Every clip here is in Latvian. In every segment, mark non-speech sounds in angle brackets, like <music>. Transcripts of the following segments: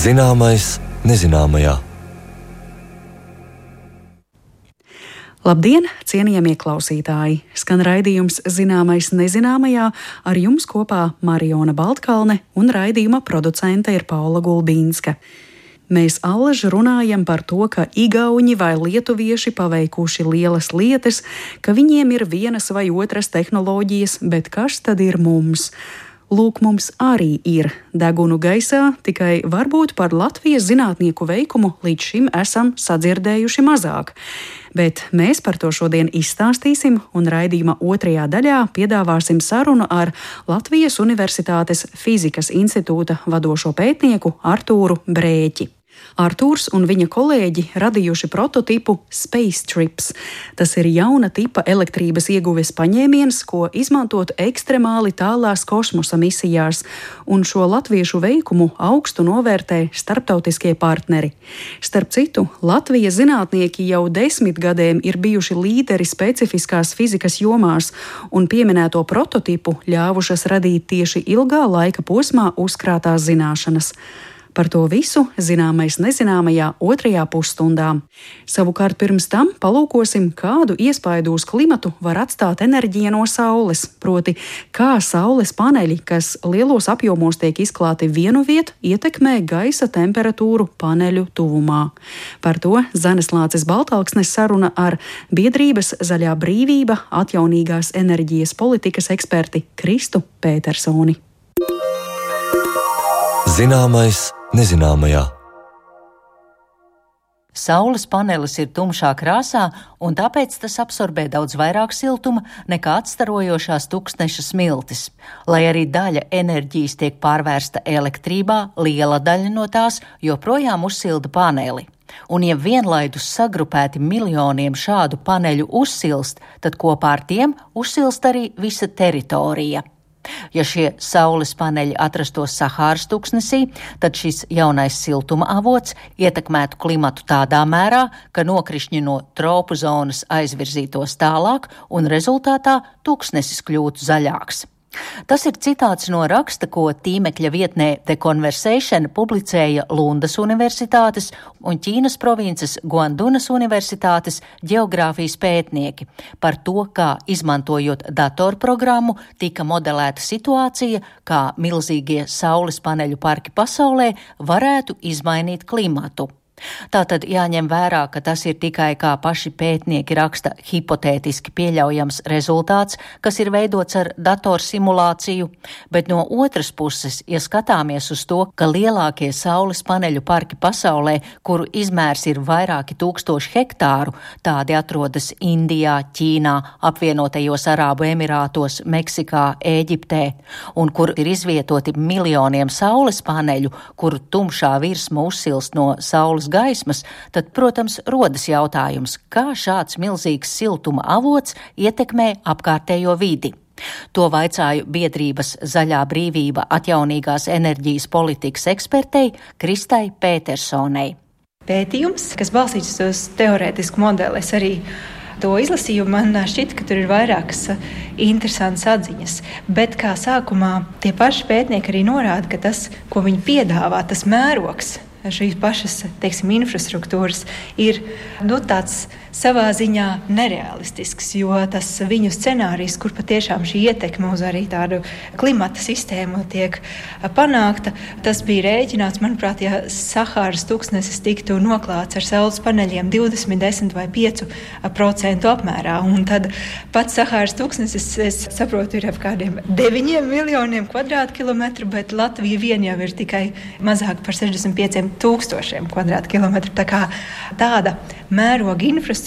Zināmais nezināmajā. Labdien, cienījamie klausītāji! Skan raidījums Zināmais nezināmajā, ar jums kopā Mariona Baltkalne un raidījuma producente ir Paula Gulbīnska. Mēs allaž runājam par to, ka igauņi vai lietuvieši paveikuši lielas lietas, ka viņiem ir vienas vai otras tehnoloģijas, bet kas tad ir mums? Lūk, mums arī ir degunu gaisā, tikai varbūt par Latvijas zinātnieku veikumu līdz šim esam sadzirdējuši mazāk. Bet mēs par to šodien izstāstīsim, un raidījuma otrajā daļā piedāvāsim sarunu ar Latvijas Universitātes Fizikas institūta vadošo pētnieku Artūru Brēķi. Artūrs un viņa kolēģi radījuši prototipu Space Trips. Tas ir jauna tipa elektrības ieguves paņēmiens, ko izmantot ekstremāli tālās kosmosa misijās, un šo latviešu veikumu augstu novērtē starptautiskie partneri. Starp citu, Latvijas zinātnieki jau desmit gadiem ir bijuši līderi specifiskās fizikas jomās, un pieminēto prototipu ļāvušas radīt tieši ilgā laika posmā uzkrātās zināšanas. Par to visu zināmais nezināmajā otrajā pusstundā. Savukārt pirms tam palūkosim, kādu iespaidu uz klimatu var atstāt enerģija no saules, proti, kā saules paneļi, kas lielos apjomos tiek izklāti vienu vietu, ietekmē gaisa temperatūru paneļu tuvumā. Par to Zaneslācis Baltāksnes saruna ar biedrības Zaļā brīvība atjaunīgās enerģijas politikas eksperti Kristu Pētersoni. Zināmais nezināmajā. Saules panelis ir tumšā krāsā, un tāpēc tas absorbē daudz vairāk siltuma nekā atstarojošās tūkstneša smiltis. Lai arī daļa enerģijas tiek pārvērsta elektrībā, liela daļa no tās joprojām uzsilda paneli. Un, ja vienlaidus sagrupēti miljoniem šādu paneļu uzsilst, tad kopā ar tiem uzsilst arī visa teritorija. Ja šie saules paneļi atrastos Sahāras tuksnesī, tad šis jaunais siltuma avots ietekmētu klimatu tādā mērā, ka nokrišņi no tropu zonas aizvirzītos tālāk un rezultātā tuksnesis kļūtu zaļāks. Tas ir citāts no raksta, ko tīmekļa vietnē The Conversation publicēja Lundas Universitātes un Ķīnas provinces Guandunas Universitātes geogrāfijas pētnieki par to, kā izmantojot datorprogrammu tika modelēta situācija, kā milzīgie saules paneļu parki pasaulē varētu izmainīt klimatu. Tātad jāņem vērā, ka tas ir tikai, kā paši pētnieki raksta, hipotētiski pieļaujams rezultāts, kas ir veidots ar datorsimulāciju, bet no otras puses, ja skatāmies uz to, ka lielākie saules paneļu parki pasaulē, kuru izmērs ir vairāki tūkstoši hektāru, tādi atrodas Indijā, Ķīnā, apvienotajos Arābu Emirātos, Meksikā, Ēģiptē, un kur ir izvietoti miljoniem saules paneļu, kuru tumšā virsma uzsilst no saules gaismas, tad, protams, rodas jautājums, kā šāds milzīgs siltuma avots ietekmē apkārtējo vidi. To vaicāju biedrības Zaļā brīvība atjaunīgās enerģijas politikas ekspertei Kristai Pētersonei. Pētījums, kas balstīts uz teorētisku modeli, es arī to izlasīju, man šķiet, ka tur ir vairākas interesantas atziņas. Bet kā sākumā tie paši pētnieki arī norāda, ka tas, ko viņi piedāvā, tas mērogs šīs pašas teiksim, infrastruktūras ir nu, tāds savā ziņā nereālistisks, jo tas viņu scenārijs, kur patiešām šī ietekme uz arī tādu klimata sistēmu tiek panākta, tas bija rēķināts, manuprāt, ja Sahāras tūkstnesis tiktu noklāts ar saules paneļiem 20, 10 vai 5% apmērā. Un tad pats Sahāras tūkstnesis, es saprotu, ir ap kādiem 9 miljoniem kvadrātkilometru, bet Latvija vien jau ir tikai mazāk par 65 tūkstošiem kvadrātkilometru. Tā kā tāda mēroga infrastruktūra,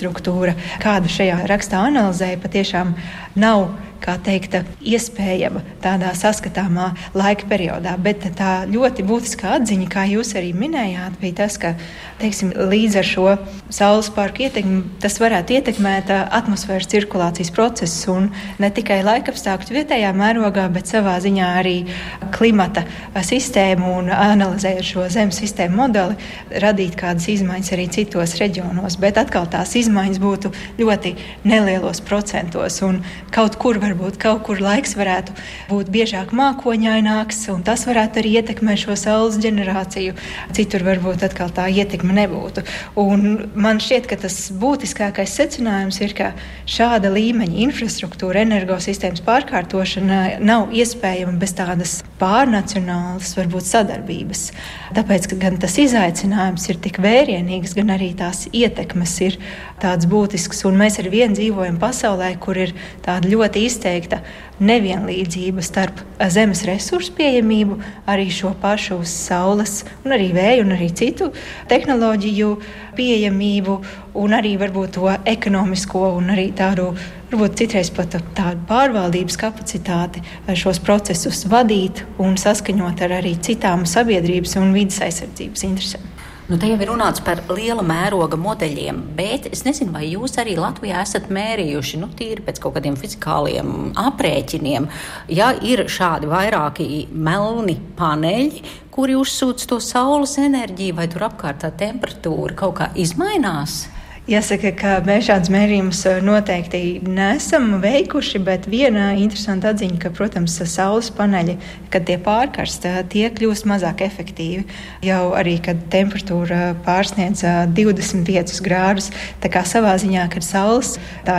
kādu šajā rakstā analizēja, patiešām nav kā teikt, iespējama tādā saskatāmā laika periodā. Bet tā ļoti būtiskā atziņa, kā jūs arī minējāt, bija tas, ka teiksim, līdz ar šo saules parku ietekmi tas varētu ietekmēt atmosfēras cirkulācijas procesus un ne tikai laikapstākļu vietējā mērogā, bet savā ziņā arī klimata sistēmu un analizējot šo zemes sistēmu modeli, radīt kādas izmaiņas arī citos reģionos. Bet atkal tās izmaiņas būtu ļoti nelielos procentos un kaut kur var varbūt kaut kur laiks varētu būt biežāk mākoņaināks, un tas varētu arī ietekmēt šo saules ģenerāciju. Citur varbūt atkal tā ietekme nebūtu. Un man šķiet, ka tas būtiskākais secinājums ir, ka šāda līmeņa infrastruktūra, energosistēmas pārkārtošana nav iespējama bez tādas pārnacionālas, varbūt sadarbības. Tāpēc gan tas izaicinājums ir tik vērienīgs, gan arī tās ietekmes ir tāds būtisks. Un mēs ar vienu dzīvojam pasaulē, kur ir tāda ļoti izteikta nevienlīdzība starp zemes resursu pieejamību, arī šo pašu saules, un arī vēju, un arī citu tehnoloģiju pieejamību, un arī varbūt to ekonomisko un arī tādu, varbūt citreiz pat tādu pārvaldības kapacitāti šos procesus vadīt un saskaņot ar arī citām sabiedrības un vidas aizsardzības interesēm. Nu, te jau ir runāts par liela mēroga modeļiem, bet es nezinu, vai jūs arī Latvijā esat mērījuši, nu, tīri pēc kaut kādiem fizikāliem aprēķiniem, ja ir šādi vairāki melni paneļi, kuri uzsūc to saules enerģiju, vai tur apkārt tā temperatūra kaut kā izmainās? Jāsaka, ka mēs šādus mērījumus eh, noteikti nesam veikuši, bet viena interesanta atziņa, ka, protams, saules paneļi, kad tie pārkarst, eh, tie kļūst mazāk efektīvi. Jau arī, kad temperatūra pārsniedz 25 eh, grādus, tā kā savā ziņā, kad saules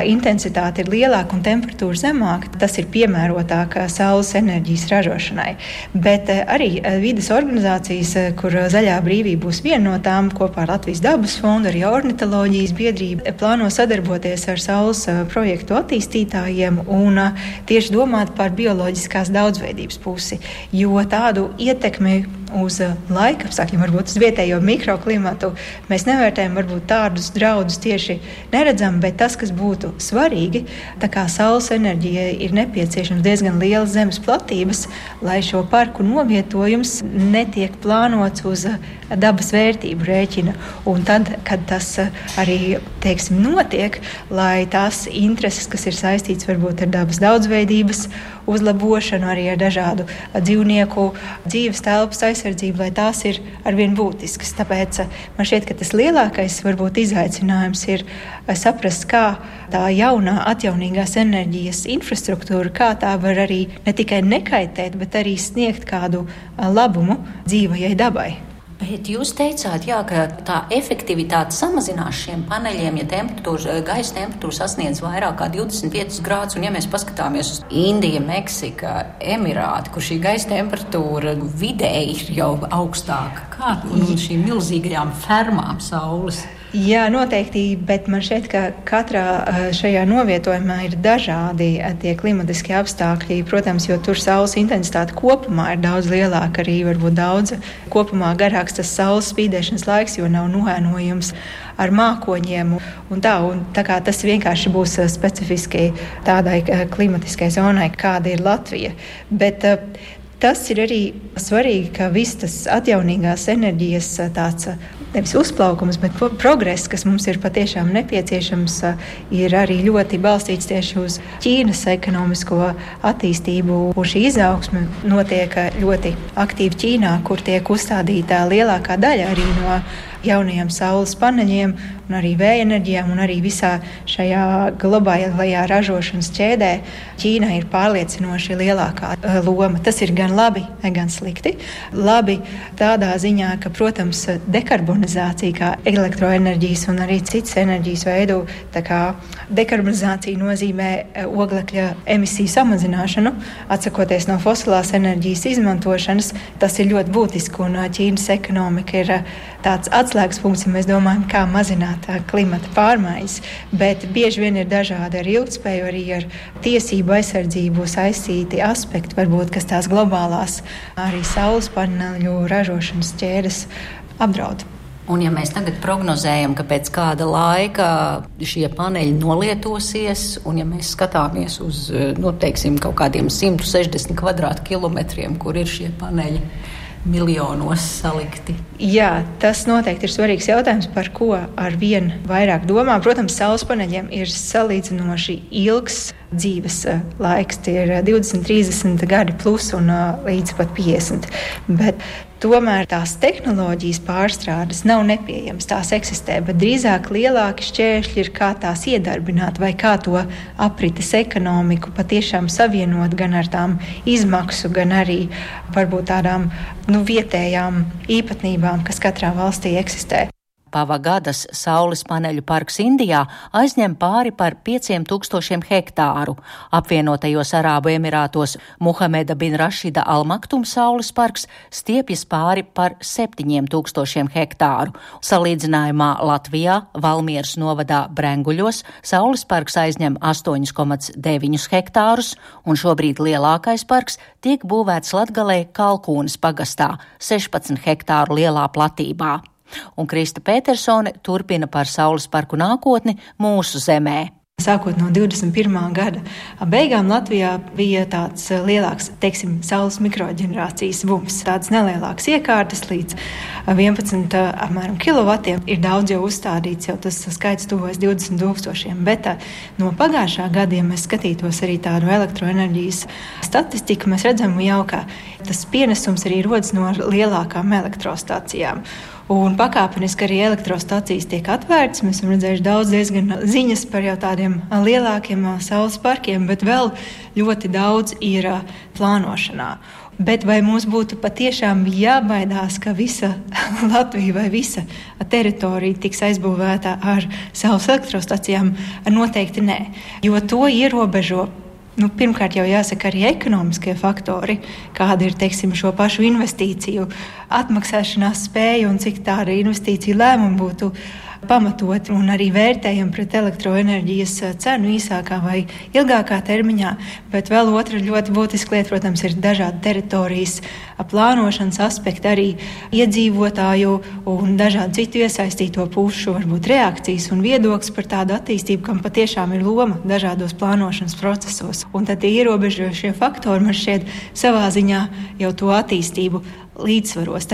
intensitāte ir lielāka un temperatūra zemāka, tas ir piemērotāk saules enerģijas ražošanai. Bet arī vidas organizācijas, kur zaļā brīvība būs viena no tām, kopā ar Latvijas dabas fondu, arī ornitoloģijas biedrība plāno sadarboties ar saules projektu attīstītājiem un tieši domāt par bioloģiskās daudzveidības pusi, jo tādu ietekmi uz laika apstākļiem, varbūt uz vietējo mikroklimatu, mēs nevērtējam varbūt tādus draudus tieši neredzam, bet tas, kas būtu svarīgi, tā kā saules enerģijai ir nepieciešams diezgan liels zemes platības, lai šo parku novietojums netiek plānots uz dabas vērtību rēķina. Un tad, kad tas arī teiksim, notiek, lai tās intereses, kas ir saistītas varbūt ar dabas daudzveidības uzlabošanu, arī ar dažādu dzīvnieku dzīves telpas aizsardzību, lai tās ir arvien būtiskas. Tāpēc man šķiet, ka tas lielākais varbūt izaicinājums ir saprast, kā tā jaunā atjaunīgās enerģijas infrastruktūra, kā tā var arī ne tikai nekaitēt, bet arī sniegt kādu labumu dzīvajai dabai. Bet jūs teicāt, jā, ka tā efektivitāte samazinās šiem paneļiem, ja temperatūra, gaisa temperatūra sasniedz vairāk kā 25 grādus. Un, ja mēs paskatāmies uz Indiju, Meksiku, Emirātu, kur šī gaisa temperatūra vidēji ir jau augstāka, kā šīm milzīgajām fermām saules. Jā, noteikti, bet man šķiet, ka katrā eh, šajā novietojumā ir dažādi eh, tie klimatiskie apstākļi. Protams, jo tur saules intensitāte kopumā ir daudz lielāka, arī varbūt daudz kopumā garāks tas saules spīdēšanas laiks, jo nav noēnojums ar mākoņiem. Un tā, un tā kā tas vienkārši būs eh, specifiski tādai klimatiskai zonai, kāda ir Latvija. Bet, Tas ir arī svarīgi, ka viss tas atjaunīgās enerģijas tāds nevis uzplaukums, bet progress, kas mums ir patiešām nepieciešams, ir arī ļoti balstīts tieši uz Ķīnas ekonomisko attīstību. Šī izaugsme notiek ļoti aktīvi Ķīnā, kur tiek uzstādīta lielākā daļa arī no jaunajiem saules paneļiem, un arī vēja enerģijām, un arī visā šajā globālajā ražošanas ķēdē Ķīna ir pārliecinoši lielākā loma. Tas ir gan labi, gan slikti. Labi tādā ziņā, ka, protams, dekarbonizācija, kā elektroenerģijas un arī citas enerģijas veidu, dekarbonizācija nozīmē uh, oglekļa emisiju samazināšanu, atsakoties no fosilās enerģijas izmantošanas. Tas ir ļoti būtiski, un Ķīnas ekonomika ir tāds atslēgas punkts, ja mēs domājam, kā mazināt klimata pārmaiņas. Bet bieži vien ir dažādi ar ilgspēju, arī ar tiesību aizsardzību saistīti aspekti, varbūt, kas tās globālās arī saules paneļu ražošanas ķēdes apdraud. Un, ja mēs tagad prognozējam, ka pēc kāda laika šie paneļi nolietosies, un ja mēs skatāmies uz noteiksim, kaut kādiem 160 kvadrātkilometriem, kur ir šie paneļi, miljonos salikti? Jā, tas noteikti ir svarīgs jautājums, par ko ar vien vairāk domā. Protams, saules paneļiem ir salīdzinoši ilgs dzīves laiks. Tie ir 20, 30 gadi plus un līdz pat 50. Bet Tomēr tās tehnoloģijas pārstrādes nav nepieejamas, tās eksistē, bet drīzāk lielāki šķēršļi ir kā tās iedarbināt vai kā to aprites ekonomiku patiešām savienot gan ar tām izmaksu, gan arī varbūt tādām nu, vietējām īpatnībām, kas katrā valstī eksistē. Pavagadas saules paneļu parks Indijā aizņem pāri par 5000 hektāru. Apvienotajos Arābu Emirātos Muhameda bin Rašida Almaktum saules parks stiepjas pāri par 7000 hektāru. Salīdzinājumā Latvijā Valmieras novadā Brenguļos saules parks aizņem 8,9 hektārus, un šobrīd lielākais parks tiek būvēts Latgalē Kalkūnas pagastā 16 hektāru lielā platībā un Krista Petersone turpina par Saules parku nākotni mūsu zemē. Sākot no 21. gada beigām Latvijā bija tāds eh, lielāks, teiksim, saules mikroģenerācijas bums. Tādas nelielākas iekārtas līdz 11 eh, apmēram, kilovatiem ir daudz jau uzstādīts, jau tas skaits tuvojas 20 tūkstošiem. Bet eh, no pagājušā gada, ja mēs skatītos arī tādu elektroenerģijas statistiku, mēs redzam jau, ka tas pienesums arī rodas no lielākām elektrostacijām. Un pakāpeniski arī elektrostacijas tiek atvērtas. Mēs esam redzējuši daudz ziņas par jau tādiem lielākiem saules parkiem, bet vēl ļoti daudz ir plānošanā. Bet vai mums būtu patiešām jābaidās, ka visa <laughs> Latvija vai visa teritorija tiks aizbūvēta ar saules elektrostacijām? Noteikti nē, jo to ierobežo Nu, pirmkārt, jau jāsaka arī ekonomiskie faktori, kāda ir teiksim, šo pašu investīciju atmaksāšanās spēja un cik tāda investīcija lēmuma būtu pamatoti un arī vērtējam pret elektroenerģijas eh, cenu īsākā vai ilgākā termiņā. Bet vēl otra ļoti būtiska lieta, protams, ir dažādi teritorijas plānošanas aspekti, arī iedzīvotāju un dažādu citu iesaistīto pušu varbūt reakcijas un viedoklis par tādu attīstību, kam patiešām ir loma dažādos plānošanas procesos. Un tad tie ierobežošie faktori man šķiet savā ziņā jau to attīstību līdzsvaros.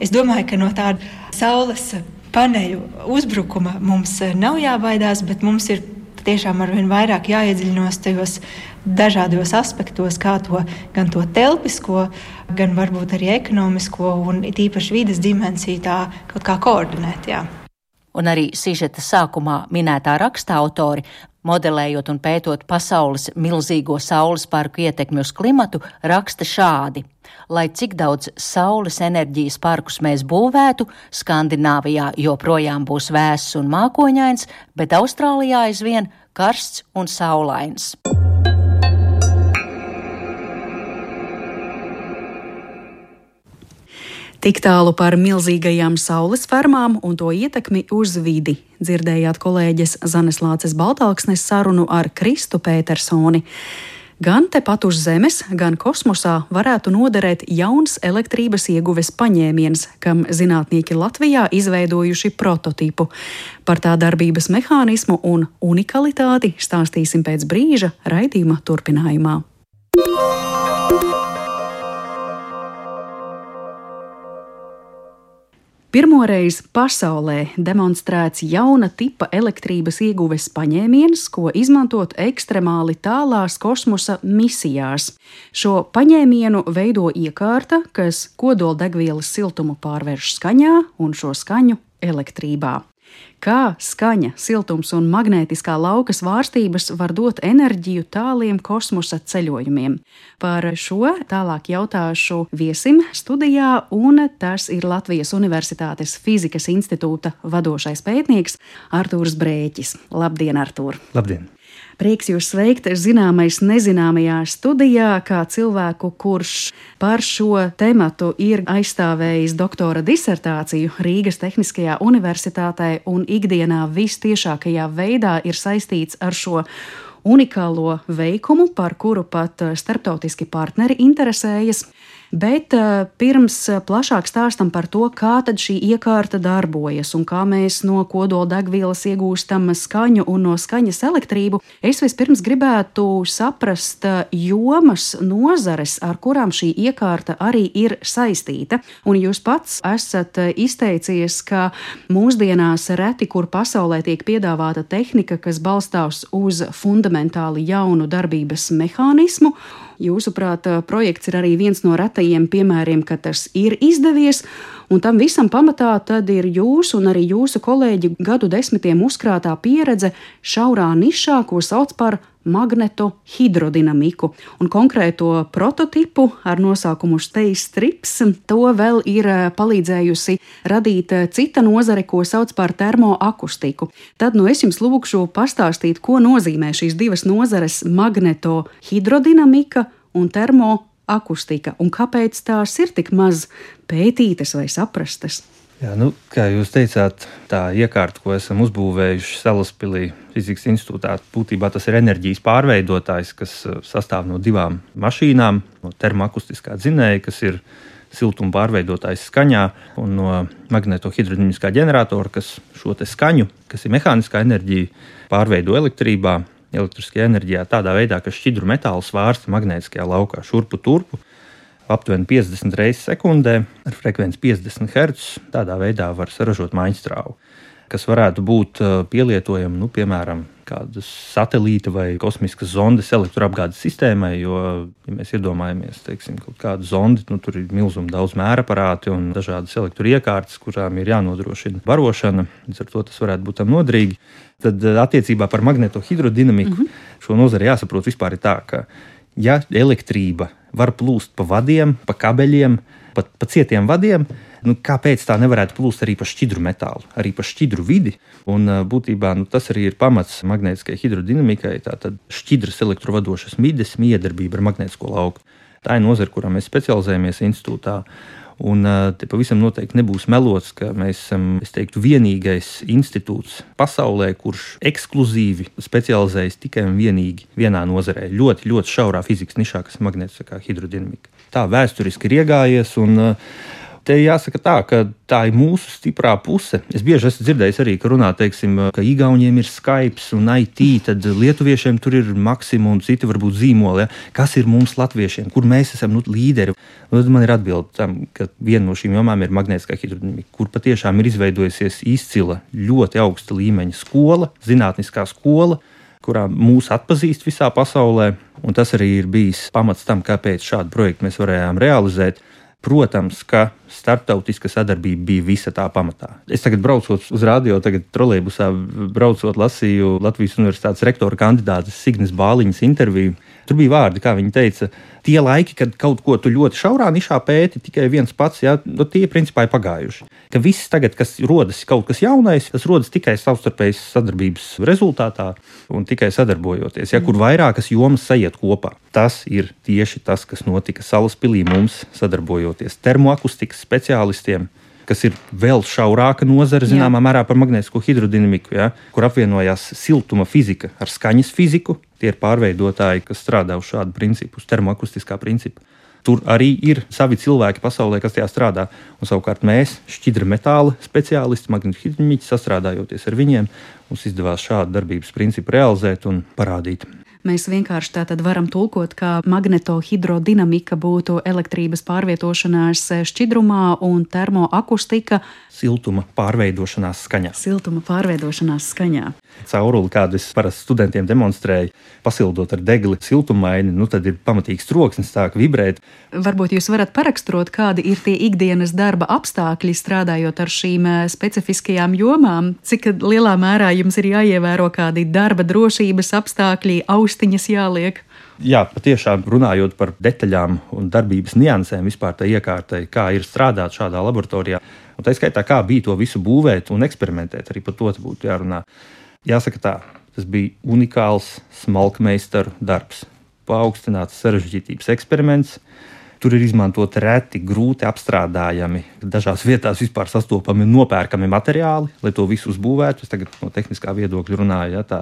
Es domāju, ka no tāda saules paneļu uzbrukuma mums eh, nav jābaidās, bet mums ir tiešām arvien vairāk jāiedziļinos tajos dažādos aspektos, kā to gan to telpisko, gan varbūt arī ekonomisko un tīpaši vidas dimensiju tā kaut kā koordinēt. Jā. Un arī sižeta sākumā minētā raksta autori modelējot un pētot pasaules milzīgo saules parku ietekmi uz klimatu, raksta šādi. Lai cik daudz saules enerģijas parkus mēs būvētu, Skandināvijā joprojām būs vēss un mākoņains, bet Austrālijā aizvien karsts un saulains. Tik tālu par milzīgajām saules fermām un to ietekmi uz vidi. Dzirdējāt kolēģis Zanes Lāces Baltāksnes sarunu ar Kristu Petersoni. Gan tepat uz Zemes, gan kosmosā varētu noderēt jauns elektrības ieguves paņēmiens, kam zinātnieki Latvijā izveidojuši prototipu. Par tā darbības mehānismu un unikalitāti stāstīsim pēc brīža raidījuma turpinājumā. Pirmoreiz pasaulē demonstrēts jauna tipa elektrības ieguves paņēmiens, ko izmantot ekstremāli tālās kosmosa misijās. Šo paņēmienu veido iekārta, kas kodoldegvielas siltumu pārvērš skaņā un šo skaņu elektrībā. Kā skaņa, siltums un magnētiskā lauka svārstības var dot enerģiju tāliem kosmosa ceļojumiem? Par šo tālāk jautāšu viesim studijā, un tas ir Latvijas Universitātes Fizikas institūta vadošais pētnieks Artūrs Brēķis. Labdien, Artūr! Labdien! Prieks jūs sveikt zināmais nezināmajā studijā, kā cilvēku, kurš par šo tematu ir aizstāvējis doktora disertāciju Rīgas Tehniskajā universitātē un ikdienā vistiešākajā veidā ir saistīts ar šo unikālo veikumu, par kuru pat starptautiski partneri interesējas. Bet uh, pirms plašāk stāstam par to, kā tad šī iekārta darbojas un kā mēs no kodola degvielas iegūstam skaņu un no skaņas elektrību, es vispirms gribētu saprast jomas, nozares, ar kurām šī iekārta arī ir saistīta. Un jūs pats esat izteicies, ka mūsdienās reti kur pasaulē tiek piedāvāta tehnika, kas balstās uz fundamentāli jaunu darbības mehānismu. Jūsuprāt, projekts ir arī viens no retajiem piemēriem, ka tas ir izdevies, un tam visam pamatā tad ir jūsu un arī jūsu kolēģi gadu desmitiem uzkrātā pieredze šaurā nišā, ko sauc par magneto hidrodinamiku, un konkrēto prototipu ar nosaukumu Space Strips. To vēl ir palīdzējusi radīt cita nozare, ko sauc par termoakustiku. Tad nu es jums lūkšu pastāstīt, ko nozīmē šīs divas nozares - magneto hidrodinamika un termoakustika, un kāpēc tās ir tik maz pētītas vai saprastas. Jā, nu, kā jūs teicāt, tā iekārta, ko esam uzbūvējuši Salaspīlī Fizikas institūtā, būtībā tas ir enerģijas pārveidotājs, kas uh, sastāv no divām mašīnām, no termoakustiskā dzinēja, kas ir siltuma pārveidotājs skaņā, un no magnetohidrodinamiskā ģeneratora, kas šo skaņu, kas ir mehāniskā enerģija, pārveido elektrībā, elektriskajā enerģijā tādā veidā, ka šķidru metālu svārsta magnētiskajā laukā šurpu turpu aptuveni 50 reizes sekundē ar frekvenci 50 Hz. Tādā veidā var saražot maiņstrāvu, kas varētu būt uh, pielietojama, nu, piemēram, kādas satelīta vai kosmiskas zondes elektroapgādes sistēmai. Jo, ja mēs iedomājamies, teiksim, kaut kādu zondi, nu, tur ir milzīgi daudz mēra aparāti un dažādas elektroiekārtas, kurām ir jānodrošina barošana. Līdz ar to tas varētu būt tam nodrīgi. Tad uh, attiecībā par magnetohidrodinamiku mm -hmm. šo nozari jāsaprot vispār tā, ka ja elektrība var plūst pa vadiem, pa kabeļiem, pat pa cietiem vadiem. Nu, kāpēc tā nevarētu plūst arī pa šķidru metālu, arī pa šķidru vidi? Un, būtībā nu, tas arī ir pamats magnētiskajai hidrodinamikai. Tātad šķidras elektrovadošas mides, miedarbība ar magnētisko lauku. Tā ir nozara, kurā mēs specializējamies institūtā. Un te pavisam noteikti nebūs melots, ka mēs esam teiktu, vienīgais institūts pasaulē, kurš ekskluzīvi specializējas tikai un vienīgi vienā nozarē. Ļoti, ļoti šaurā fizikas nišā, kas ir magnētiskā hidrodinamika. Tā vēsturiski ir iegājies. Un, uh, Te jāsaka tā, ka tā ir mūsu stiprā puse. Es bieži esmu dzirdējis arī, ka runā, teiksim, ka Igauniem ir Skype un IT, tad Lietuviešiem tur ir Maxima un citi varbūt zīmoli. Ja? Kas ir mums latviešiem, kur mēs esam nu, līderi? Tad man ir atbilde tam, ka viena no šīm jomām ir magnētiskā hidrodinamika, kur patiešām ir izveidojusies izcila, ļoti augsta līmeņa skola, zinātniskā skola kurā mūs atpazīst visā pasaulē. Tas arī ir bijis pamats tam, kāpēc šādu projektu mēs varējām realizēt. Protams, ka starptautiska sadarbība bija visa tā pamatā. Es tagad braucot uz radio, tagad trolēļbusā braucot, lasīju Latvijas Universitātes rektora kandidātes Signes Bāliņas interviju. Tur bija vārdi, kā viņa teica, tie laiki, kad kaut ko tu ļoti šaurā nišā pēti, tikai viens pats, ja, nu, tie principā ir pagājuši. Ka viss tagad, kas rodas kaut kas jaunais, tas rodas tikai savstarpējas sadarbības rezultātā un tikai sadarbojoties, ja, kur vairākas jomas sajiet kopā. Tas ir tieši tas, kas notika Salaspīlī mums, sadarbojoties termoakustikas speciālistiem kas ir vēl šaurāka nozare, zināmā Jā. mērā par magnētisko hidrodinamiku, ja, kur apvienojās siltuma fizika ar skaņas fiziku. Tie ir pārveidotāji, kas strādā uz šādu principu, uz termoakustiskā principa. Tur arī ir savi cilvēki pasaulē, kas tajā strādā. Un, savukārt mēs, šķidra metāla speciālisti, magnetohidromiķi, sastrādājoties ar viņiem, mums izdevās šādu darbības principu realizēt un parādīt. Mēs vienkārši tā tad varam tulkot, ka magnetohidrodinamika būtu elektrības pārvietošanās šķidrumā un termoakustika siltuma pārveidošanās skaņā. Siltuma pārveidošanās skaņā. Cauruli, kādu es parasti studentiem demonstrēju, pasildot ar degli siltumaini, nu tad ir pamatīgs troksnis, sāk vibrēt. Varbūt jūs varat paraksturot, kādi ir tie ikdienas darba apstākļi strādājot ar šīm eh, specifiskajām jomām, cik lielā mērā jums ir jāievēro kādi darba drošības apstākļi, austiņas jāliek. Jā, patiešām runājot par detaļām un darbības niansēm vispār tā iekārtai, kā ir strādāt šādā laboratorijā. Un tā skaitā, kā bija to visu būvēt un eksperimentēt, arī par to būtu jārunā. Jāsaka tā, tas bija unikāls smalkmeistaru darbs, paaugstināts sarežģītības eksperiments. Tur ir izmantot reti, grūti apstrādājami, dažās vietās vispār sastopami nopērkami materiāli, lai to visu uzbūvētu. Es tagad no tehniskā viedokļa runāju. Ja, tā.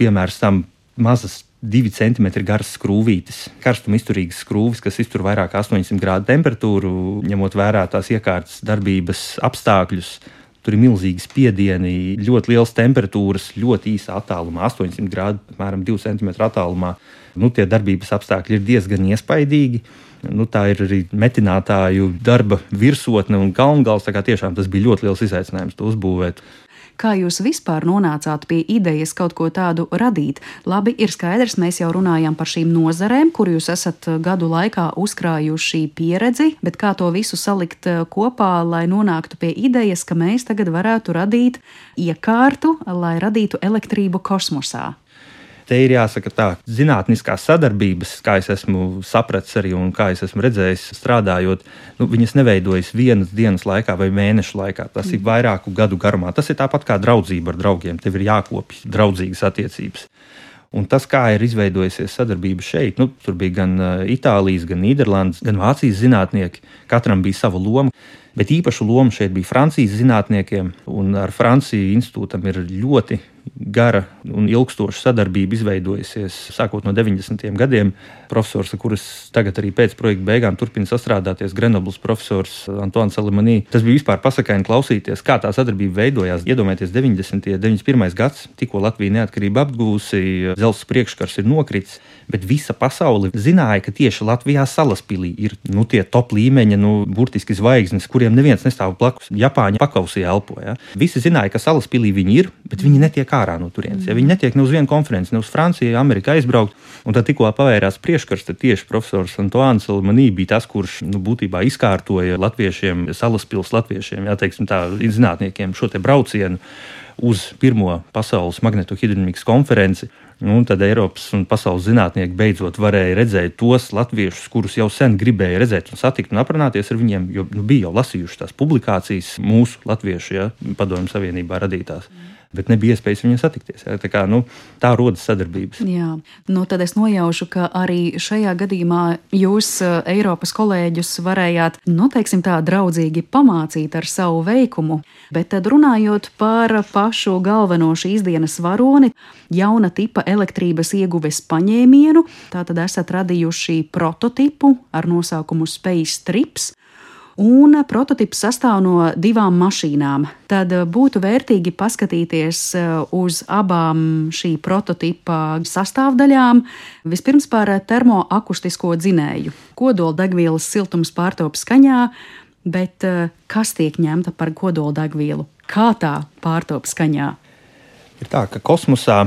Piemērs tam mazas 2 cm garas skrūvītes, karstuma izturīgas skrūves, kas iztur vairāk kā 800 grādu temperatūru, ņemot vērā tās iekārtas darbības apstākļus. Tur ir milzīgi spiedieni, ļoti liels temperatūras, ļoti īsā attālumā, 800 grādu, apmēram 2 cm attālumā. Nu, tie darbības apstākļi ir diezgan iespaidīgi. Nu, tā ir arī metinātāju darba virsotne un kalngals. Tiešām tas bija ļoti liels izaicinājums to uzbūvēt. Kā jūs vispār nonācāt pie idejas kaut ko tādu radīt? Labi, ir skaidrs, mēs jau runājam par šīm nozarēm, kur jūs esat gadu laikā uzkrājuši pieredzi, bet kā to visu salikt eh, kopā, lai nonāktu pie idejas, ka mēs tagad varētu radīt iekārtu, lai radītu elektrību kosmosā? Te ir jāsaka tā, zinātniskās sadarbības, kā es esmu sapratis arī un kā es esmu redzējis, strādājot, nu, viņas neveidojas vienas dienas laikā vai mēnešu laikā. Tas mm. ir vairāku gadu garumā. Tas ir tāpat kā draudzība ar draugiem. Tev ir jākopja draudzīgas attiecības. Un tas, kā ir izveidojusies sadarbība šeit, nu, tur bija gan Itālijas, gan Nīderlandes, gan Vācijas zinātnieki. Katram bija sava loma. Bet īpašu lomu šeit bija Francijas zinātniekiem, un ar Franciju institūtam ir ļoti gara un ilgstoša sadarbība izveidojusies sākot no 90. gadiem. Profesors, kurš tagad arī pēc projekta beigām turpina sastrādāties, Grenoblas profesors Antons Salimanī. Tas bija vispār pasakaini klausīties, kā tā sadarbība veidojās. Iedomājieties, 90. un 91. gads, tikko Latvija neatkarību apgūsi, dzelzs priekškars ir nokritis, bet visa pasaule zināja, ka tieši Latvijā salaspīlī ir nu, tie top līmeņa, nu, burtiski zvaigznes, kuriem neviens nestāv blakus. Japāņi pakausī elpo. Ja? Visi zināja, ka salaspīlī viņi ir, bet viņi netiek ārā no turienes. Ja viņi netiek ne uz vienu konferenci, ne uz Franciju, Ameriku aizbraukt, un tad tikko pavērās priekškars, tad tieši profesors Antoāns Salmanī bija tas, kurš nu, būtībā izkārtoja latviešiem, salaspils latviešiem, jā, teiksim tā, zinātniekiem šo te braucienu uz pirmo pasaules magnetohidronikas konferenci. Nu, tad Eiropas un pasaules zinātnieki beidzot varēja redzēt tos latviešus, kurus jau sen gribēja redzēt un satikt un aprunāties ar viņiem, jo nu, bija jau lasījuši tās publikācijas mūsu latviešu ja, padomju savienībā radītās. Mm bet nebija iespējas viņu satikties. Ja? Tā, kā, nu, tā rodas sadarbības. Jā, nu, tad es nojaušu, ka arī šajā gadījumā jūs, eh, Eiropas kolēģus, varējāt, nu, teiksim, tā draudzīgi pamācīt ar savu veikumu. Bet tad runājot par pašu galveno šīs dienas varoni, jauna tipa elektrības ieguves paņēmienu, tātad esat radījuši prototipu ar nosaukumu Space Trips un prototyps sastāv no divām mašīnām. Tad eh, būtu vērtīgi paskatīties eh, uz abām šī prototypa sastāvdaļām. Vispirms par termoakustisko dzinēju. Kodoldegvielas siltums pārtop skaņā, bet eh, kas tiek ņemta par kodoldegvielu? Kā tā pārtop skaņā? Ir tā, ka kosmosā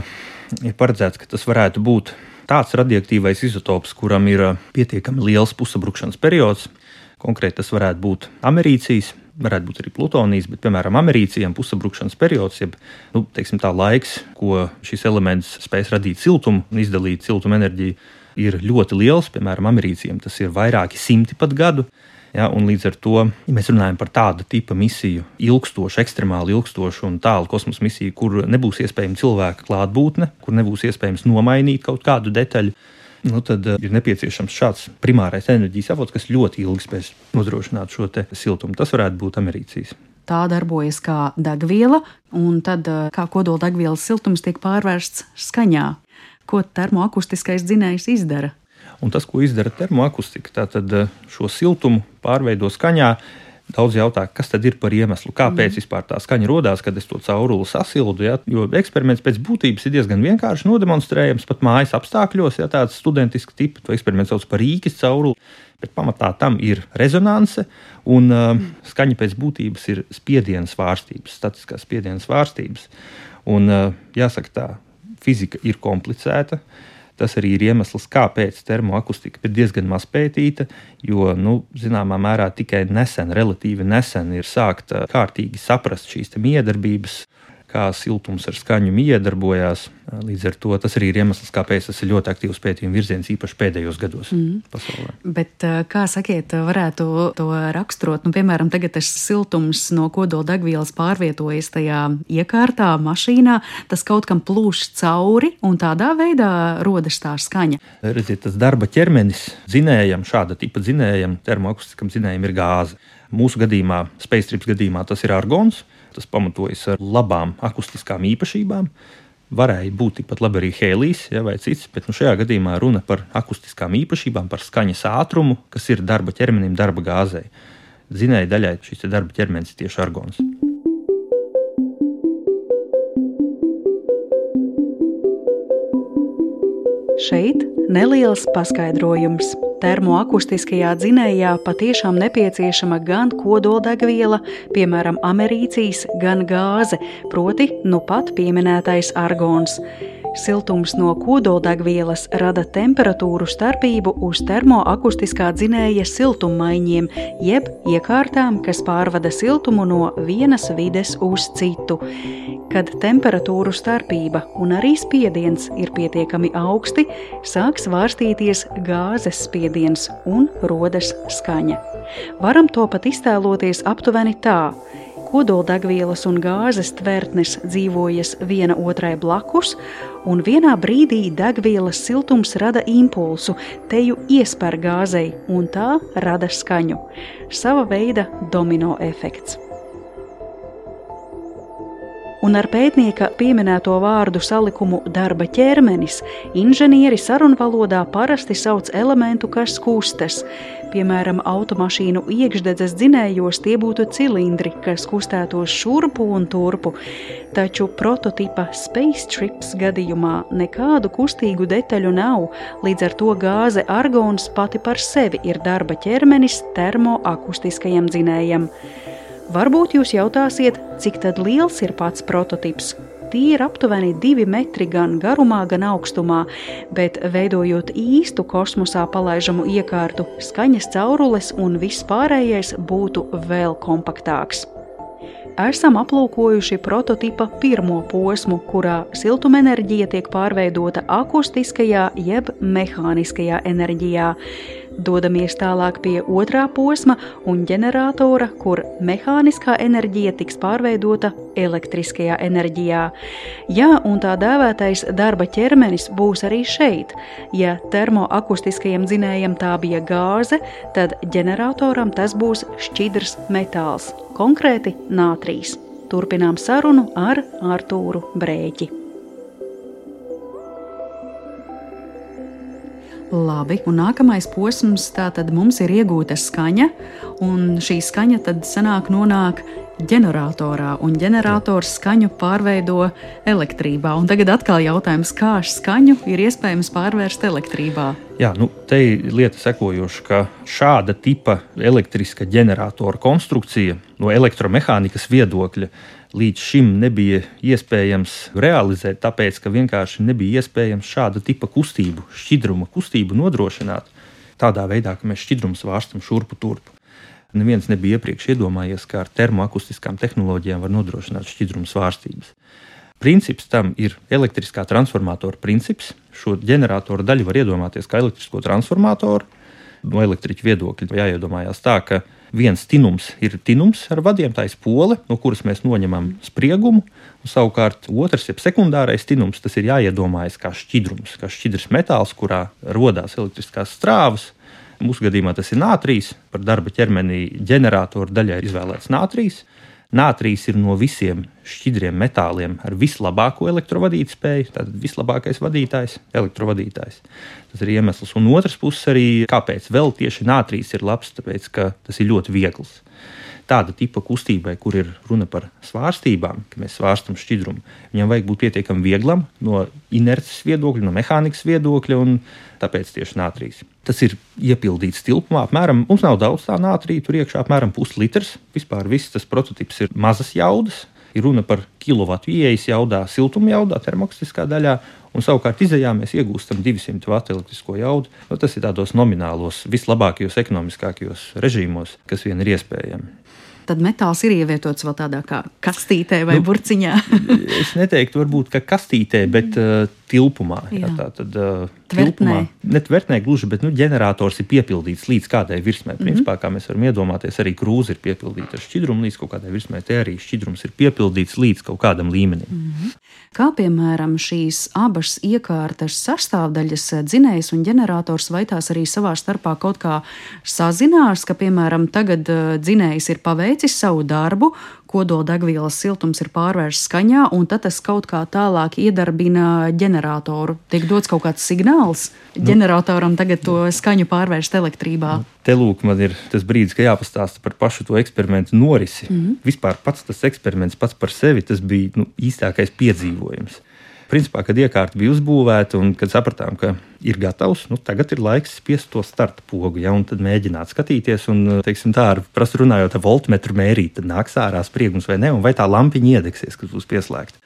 ir paredzēts, ka tas varētu būt tāds radioaktīvais izotops, kuram ir pietiekami liels pusabrukšanas periods, Konkrēti tas varētu būt americijas, varētu būt arī plutonijas, bet, piemēram, americijas pusabrukšanas periods, jeb nu, teiksim, tā laiks, ko šis elements spēs radīt siltumu un izdalīt siltuma enerģiju, ir ļoti liels. Piemēram, americijas tas ir vairāki simti pat gadu. Ja, līdz ar to, ja mēs runājam par tādu tipu misiju, ilgstošu, ekstremāli ilgstošu un tālu kosmosa misiju, kur nebūs iespējama cilvēka klātbūtne, kur nebūs iespējams nomainīt kaut kādu detaļu, nu, tad uh, ir nepieciešams šāds primārais enerģijas avots, kas ļoti ilgi spēs nodrošināt šo siltumu. Tas varētu būt americijas. Tā darbojas kā degviela, un tad uh, kā kodoldegvielas siltums tiek pārvērsts skaņā. Ko termoakustiskais dzinējs izdara? Un tas, ko izdara termoakustika, tad uh, šo siltumu pārveido skaņā. Daudz jautā, kas tad ir par iemeslu, kāpēc mm. vispār tā skaņa radās, kad es to cauruli sasildu. Ja? Jo eksperiments pēc būtības ir diezgan vienkārši nodemonstrējams pat mājas apstākļos, ja tāds studentisks tips, to eksperiments sauc par rīkas cauruli. Bet pamatā tam ir rezonance, un uh, skaņa pēc būtības ir spiediena svārstības, statiskās spiediena svārstības. Un, uh, jāsaka, tā fizika ir komplicēta. Uh, Tas arī ir iemesls, kāpēc termoakustika ir diezgan maz pētīta, jo, nu, zināmā mērā, tikai nesen, relatīvi nesen, ir sākta kārtīgi saprast šīs miedarbības kā siltums ar skaņu iedarbojās. Līdz ar to tas arī ir iemesls, kāpēc tas ir ļoti aktīvs pētījuma virziens, īpaši pēdējos gados mm. pasaulē. Bet, kā sakiet, varētu to raksturot? Nu, piemēram, tagad tas siltums no kodola degvielas pārvietojas tajā iekārtā, mašīnā, tas kaut kam plūš cauri, un tādā veidā rodas tā skaņa. Redziet, tas darba ķermenis dzinējam, šāda tipa dzinējam, termoakustiskam dzinējam ir gāze. Mūsu gadījumā, Space Trips gadījumā, tas ir argons tas pamatojas ar labām akustiskām īpašībām. varēja būt tikpat labi arī hēlijs ja, vai cits, bet nu, šajā gadījumā runa par akustiskām īpašībām, par skaņas ātrumu, kas ir darba ķermenim, darba gāzei. Zinēja daļai šis darba ķermenis ir tieši argons. Šeit neliels paskaidrojums. Termoakustiskajā dzinējā patiešām nepieciešama gan kodoldegviela, piemēram, americijas, gan gāze, proti, nu pat pieminētais argons. Siltums no kodoldegvielas rada temperatūru starpību uz termoakustiskā dzinēja siltummaiņiem, jeb iekārtām, kas pārvada siltumu no vienas vides uz citu. Kad temperatūru starpība un arī spiediens ir pietiekami augsti, sāk svārstīties gāzes spiediens un rodas skaņa. Varam to pat iztēloties aptuveni tā kodoldegvielas un gāzes tvertnes dzīvojas viena otrai blakus, un vienā brīdī degvielas siltums rada impulsu, teju iespēr gāzei, un tā rada skaņu. Sava veida domino efekts un ar pētnieka pieminēto vārdu salikumu darba ķermenis inženieri sarunvalodā parasti sauc elementu, kas kustas. Piemēram, automašīnu iekšdedzes dzinējos tie būtu cilindri, kas kustētos šurpu un turpu, taču prototipa Space Trips gadījumā nekādu kustīgu detaļu nav, līdz ar to gāze argons pati par sevi ir darba ķermenis termoakustiskajam dzinējam. Varbūt jūs jautāsiet, cik liels ir pats prototyps. Tie ir aptuveni divi metri gan garumā, gan augstumā, bet veidojot īstu kosmosā palaižamu iekārtu, skaņas caurules un viss pārējais būtu vēl kompaktāks esam aplūkojuši prototipa pirmo posmu, kurā siltumenerģija tiek pārveidota akustiskajā jeb mehāniskajā enerģijā. Dodamies tālāk pie otrā posma un ģeneratora, kur mehāniskā enerģija tiks pārveidota elektriskajā enerģijā. Jā, un tā dēvētais darba ķermenis būs arī šeit. Ja termoakustiskajam dzinējam tā bija gāze, tad ģeneratoram tas būs šķidrs metāls, konkrēti nātrīs. Turpinām sarunu ar Artūru Brēķi. Labi, un nākamais posms tātad mums ir iegūta skaņa, un šī skaņa tad sanāk nonāk ģeneratorā, un ģenerators skaņu pārveido elektrībā. Un tagad atkal jautājums, kā skaņu ir iespējams pārvērst elektrībā? Jā, nu, te ir lieta sekojoša, ka šāda tipa elektriska ģeneratora konstrukcija no elektromehānikas viedokļa līdz šim nebija iespējams realizēt, tāpēc ka vienkārši nebija iespējams šāda tipa kustību, šķidruma kustību nodrošināt tādā veidā, ka mēs šķidrumu svārstam šurpu turpu. Neviens nebija iepriekš iedomājies, ka ar termoakustiskām tehnoloģijām var nodrošināt šķidrumu svārstības. Princips tam ir elektriskā transformatora princips. Šo ģeneratoru daļu var iedomāties kā elektrisko transformatoru. No elektriķa viedokļa jāiedomājās tā, ka Viens tinums ir tinums ar vadiem, tā ir pole, no kuras mēs noņemam spriegumu. Savukārt otrs, jeb sekundārais tinums, tas ir jāiedomājas kā šķidrums, kā šķidrs metāls, kurā radās elektriskās strāvas. Mūsu gadījumā tas ir nātrīs, par darba ķermenī ģeneratoru daļai izvēlēts nātrīs. Nātrīs ir no visiem šķidriem metāliem ar vislabāko elektrovadīt spēju. Tātad vislabākais vadītājs, elektrovadītājs. Tas ir iemesls. Un otrs puses arī, kāpēc vēl tieši nātrīs ir labs, tāpēc ka tas ir ļoti viegls. Tāda tipa kustībai, kur ir runa par svārstībām, ka mēs svārstam šķidrumu, viņam vajag būt pietiekami vieglam no inerces viedokļa, no mehānikas viedokļa, un tāpēc tieši nātrīs. Tas ir iepludīts tilpumā. Apmēram, mums nav daudz tā nātrija, tur iekšā apmēram puslitrs. Vispār viss tas prototyps ir mazas jaudas. Ir runa par kilovatu ieejas jaudā, siltuma jaudā, termokustiskā daļā, un savukārt izējā mēs iegūstam 200 vatu elektrisko jaudu. Nu, tas ir tādos nominālos, vislabākajos, ekonomiskākajos režīmos, kas vien ir iespējami tad metāls ir ievietots vēl tādā kā kastītē vai nu, burciņā. es neteiktu, varbūt kastītē, bet uh, <laughs> tilpumā. Jā. Jā, tā tad uh, tilpumā, ne tvertnē gluži, bet nu, ģenerators ir piepildīts līdz kādai virsmai. Mm -hmm. Principā, kā mēs varam iedomāties, arī krūze ir piepildīta ar šķidrumu līdz kaut kādai virsmai. Te arī šķidrums ir piepildīts līdz kaut kādam līmenim. Mm -hmm. Kā piemēram šīs abas iekārtas sastāvdaļas, dzinējs un ģenerators, vai tās arī savā starpā kaut kā sazinās, ka, piemēram, tagad dzinējs ir paveicis savu darbu, kodoldegvielas siltums ir pārvērsts skaņā, un tad tas kaut kā tālāk iedarbina ģeneratoru. Tiek dots kaut kāds signāls nu, ģeneratoram tagad to skaņu pārvērst elektrībā. Nu, te lūk, man ir tas brīdis, kad jāpastāsta par pašu to eksperimentu norisi. Mm -hmm. Vispār pats tas eksperiments pats par sevi tas bija nu, īstākais piedzīvojums principā, kad iekārta bija uzbūvēta un kad sapratām, ka ir gatavs, nu, tagad ir laiks spiest to starta pogu, ja, un tad mēģināt skatīties, un, teiksim, tā ar prasu runājot, ar voltmetru mērīt, tad nāks ārā spriegums vai ne, un vai tā lampiņa iedegsies, kas būs pieslēgta.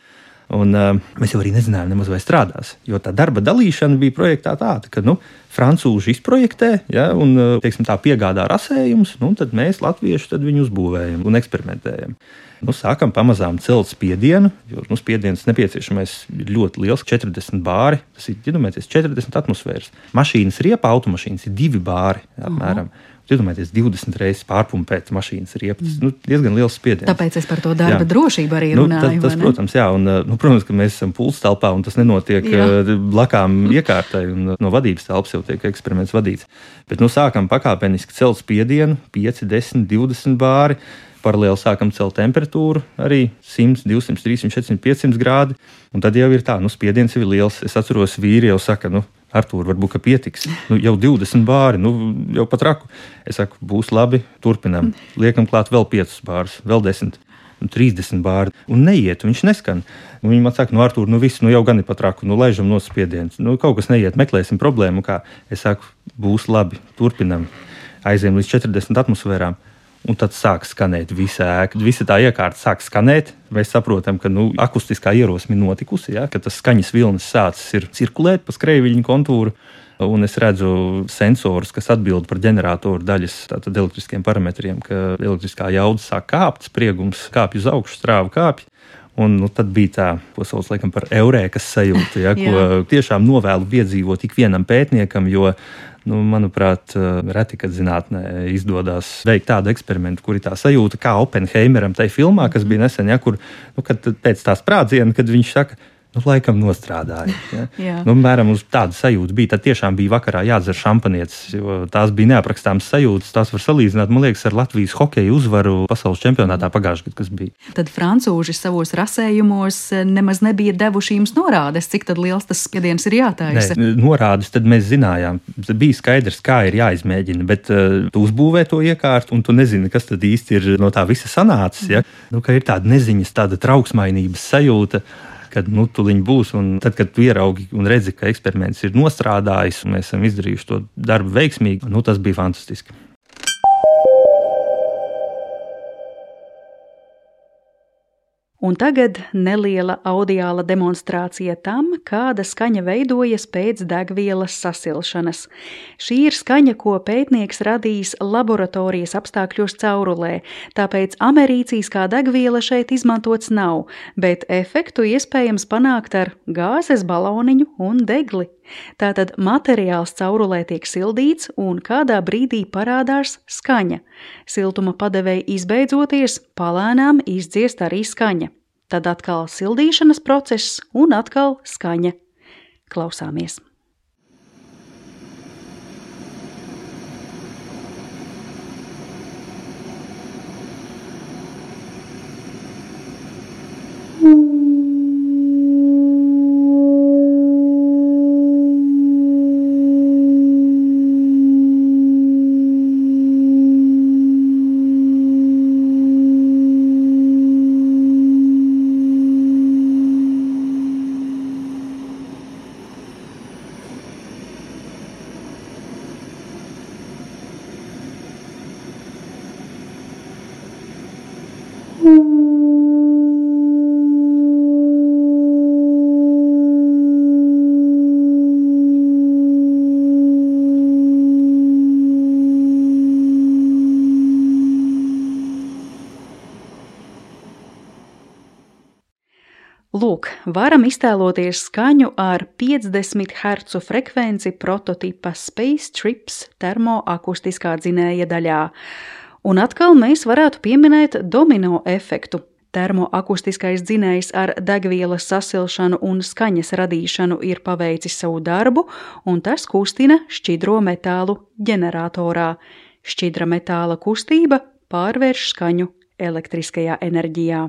Un, uh, mēs jau arī nezinājām, nemaz vai strādās. Jo tā darba dalīšana bija projektā tāda, ka nu, frančūži izprojektē, ja, un teiksim, tā piegādā rasējumus, nu, tad mēs, latvieši, tad viņu uzbūvējam un eksperimentējam nu, sākam pamazām celt spiedienu, jo nu, spiediens nepieciešamais ir ļoti liels, 40 bāri. Tas ir iedomājieties, 40 atmosfēras. Mašīnas riepa, automašīnas ir divi bāri apmēram. Uh -huh. Iedomājieties, 20 reizes pārpumpēt mašīnas riepas. Mm. nu, diezgan liels spiediens. Tāpēc es par to darba jā. drošību arī nu, runāju. Nu, tas, tas protams, jā, un, nu, protams, ka mēs esam pulss telpā, un tas nenotiek jā. blakām <laughs> iekārtai, un no vadības telpas jau tiek eksperiments vadīts. Bet nu, sākam pakāpeniski celt spiedienu, 5, 10, 20 bāri paralēli sākam celt temperatūru arī 100, 200, 300, 400, 500 grādi. Un tad jau ir tā, nu, spiediens ir liels. Es atceros, vīri jau saka, nu, Artur, varbūt pietiks. Nu, jau 20 bāri, nu, jau pat raku. Es saku, būs labi, turpinām. Liekam klāt vēl 5 bārus, vēl 10. 30 bāri, un neiet, viņš neskan. Un viņi man saka, nu, Artur, nu, viss, nu, jau gan ir pat raku, nu, laižam no spiediens. Nu, kaut kas neiet, meklēsim problēmu. Kā. Es saku, būs labi, turpinām. Aizējām līdz 40 atmosfērām. Un tad sāk skanēt visa ēka. Visa tā iekārta sāk skanēt. Mēs saprotam, ka nu, akustiskā ierosme ir notikusi, ja, ka tas skaņas vilnis sācis cirkulēt pa skrejviļņu kontūru. Un es redzu sensorus, kas atbild par ģeneratoru daļas elektriskiem parametriem, ka elektriskā jauda sāk kāpt, spriegums kāpj uz augšu, strāva kāpj. Un, nu, tad bija tā, ko sauc laikam, par eurēkas sajūtu, ja, ko tiešām novēlu piedzīvot ikvienam pētniekam, jo Nu, manuprāt, eh, reti, kad zinātnē izdodas veikt tādu eksperimentu, kur ir tā sajūta, kā Oppenheimeram tajā filmā, kas bija nesen, ja, kur nu, pēc tā sprādziena, kad viņš saka, nu, laikam nostrādāja. Ja? <laughs> nu, mēram, uz tādu sajūtu bija. Tad tiešām bija vakarā jādzer šampanietis, jo tās bija neaprakstāmas sajūtas. Tās var salīdzināt, man liekas, ar Latvijas hokeja uzvaru pasaules čempionātā pagājušajā gadā, kas bija. Tad francūži savos rasējumos eh, nemaz nebija devuši jums norādes, cik liels tas spiediens ir jātaisa. Nē, norādes tad mēs zinājām. Bija skaidrs, kā ir jāizmēģina, bet uh, tu uzbūvē to iekārtu, un tu nezini, kas tad īsti ir no tā visa sanācis. Ja? Nu, ir tāda neziņas, tāda trauksmainības sajūta kad nu, tuliņi būs. Un tad, kad tu ieraugi un redzi, ka eksperiments ir nostrādājis un mēs esam izdarījuši to darbu veiksmīgi, nu, tas bija fantastiski. Un tagad neliela audiāla demonstrācija tam, kāda skaņa veidojas pēc degvielas sasilšanas. Šī ir skaņa, ko pētnieks radījis laboratorijas apstākļos caurulē, tāpēc americīskā degviela šeit izmantots nav, bet efektu iespējams panākt ar gāzes baloniņu un degli. Tātad materiāls caurulē tiek sildīts, un kādā brīdī parādās skaņa. Siltuma padevēja izbeidzoties, palēnām izdziest arī skaņa. Tad atkal sildīšanas process un atkal skaņa. Klausāmies! Varam iztēloties skaņu ar 50 Hz frekvenci prototipa Space Trips termoakustiskā dzinēja daļā. Un atkal mēs varētu pieminēt domino efektu. Termoakustiskais dzinējs ar degvielas sasilšanu un skaņas radīšanu ir paveicis savu darbu, un tas kustina šķidro metālu ģeneratorā. Šķidra metāla kustība pārvērš skaņu elektriskajā enerģijā.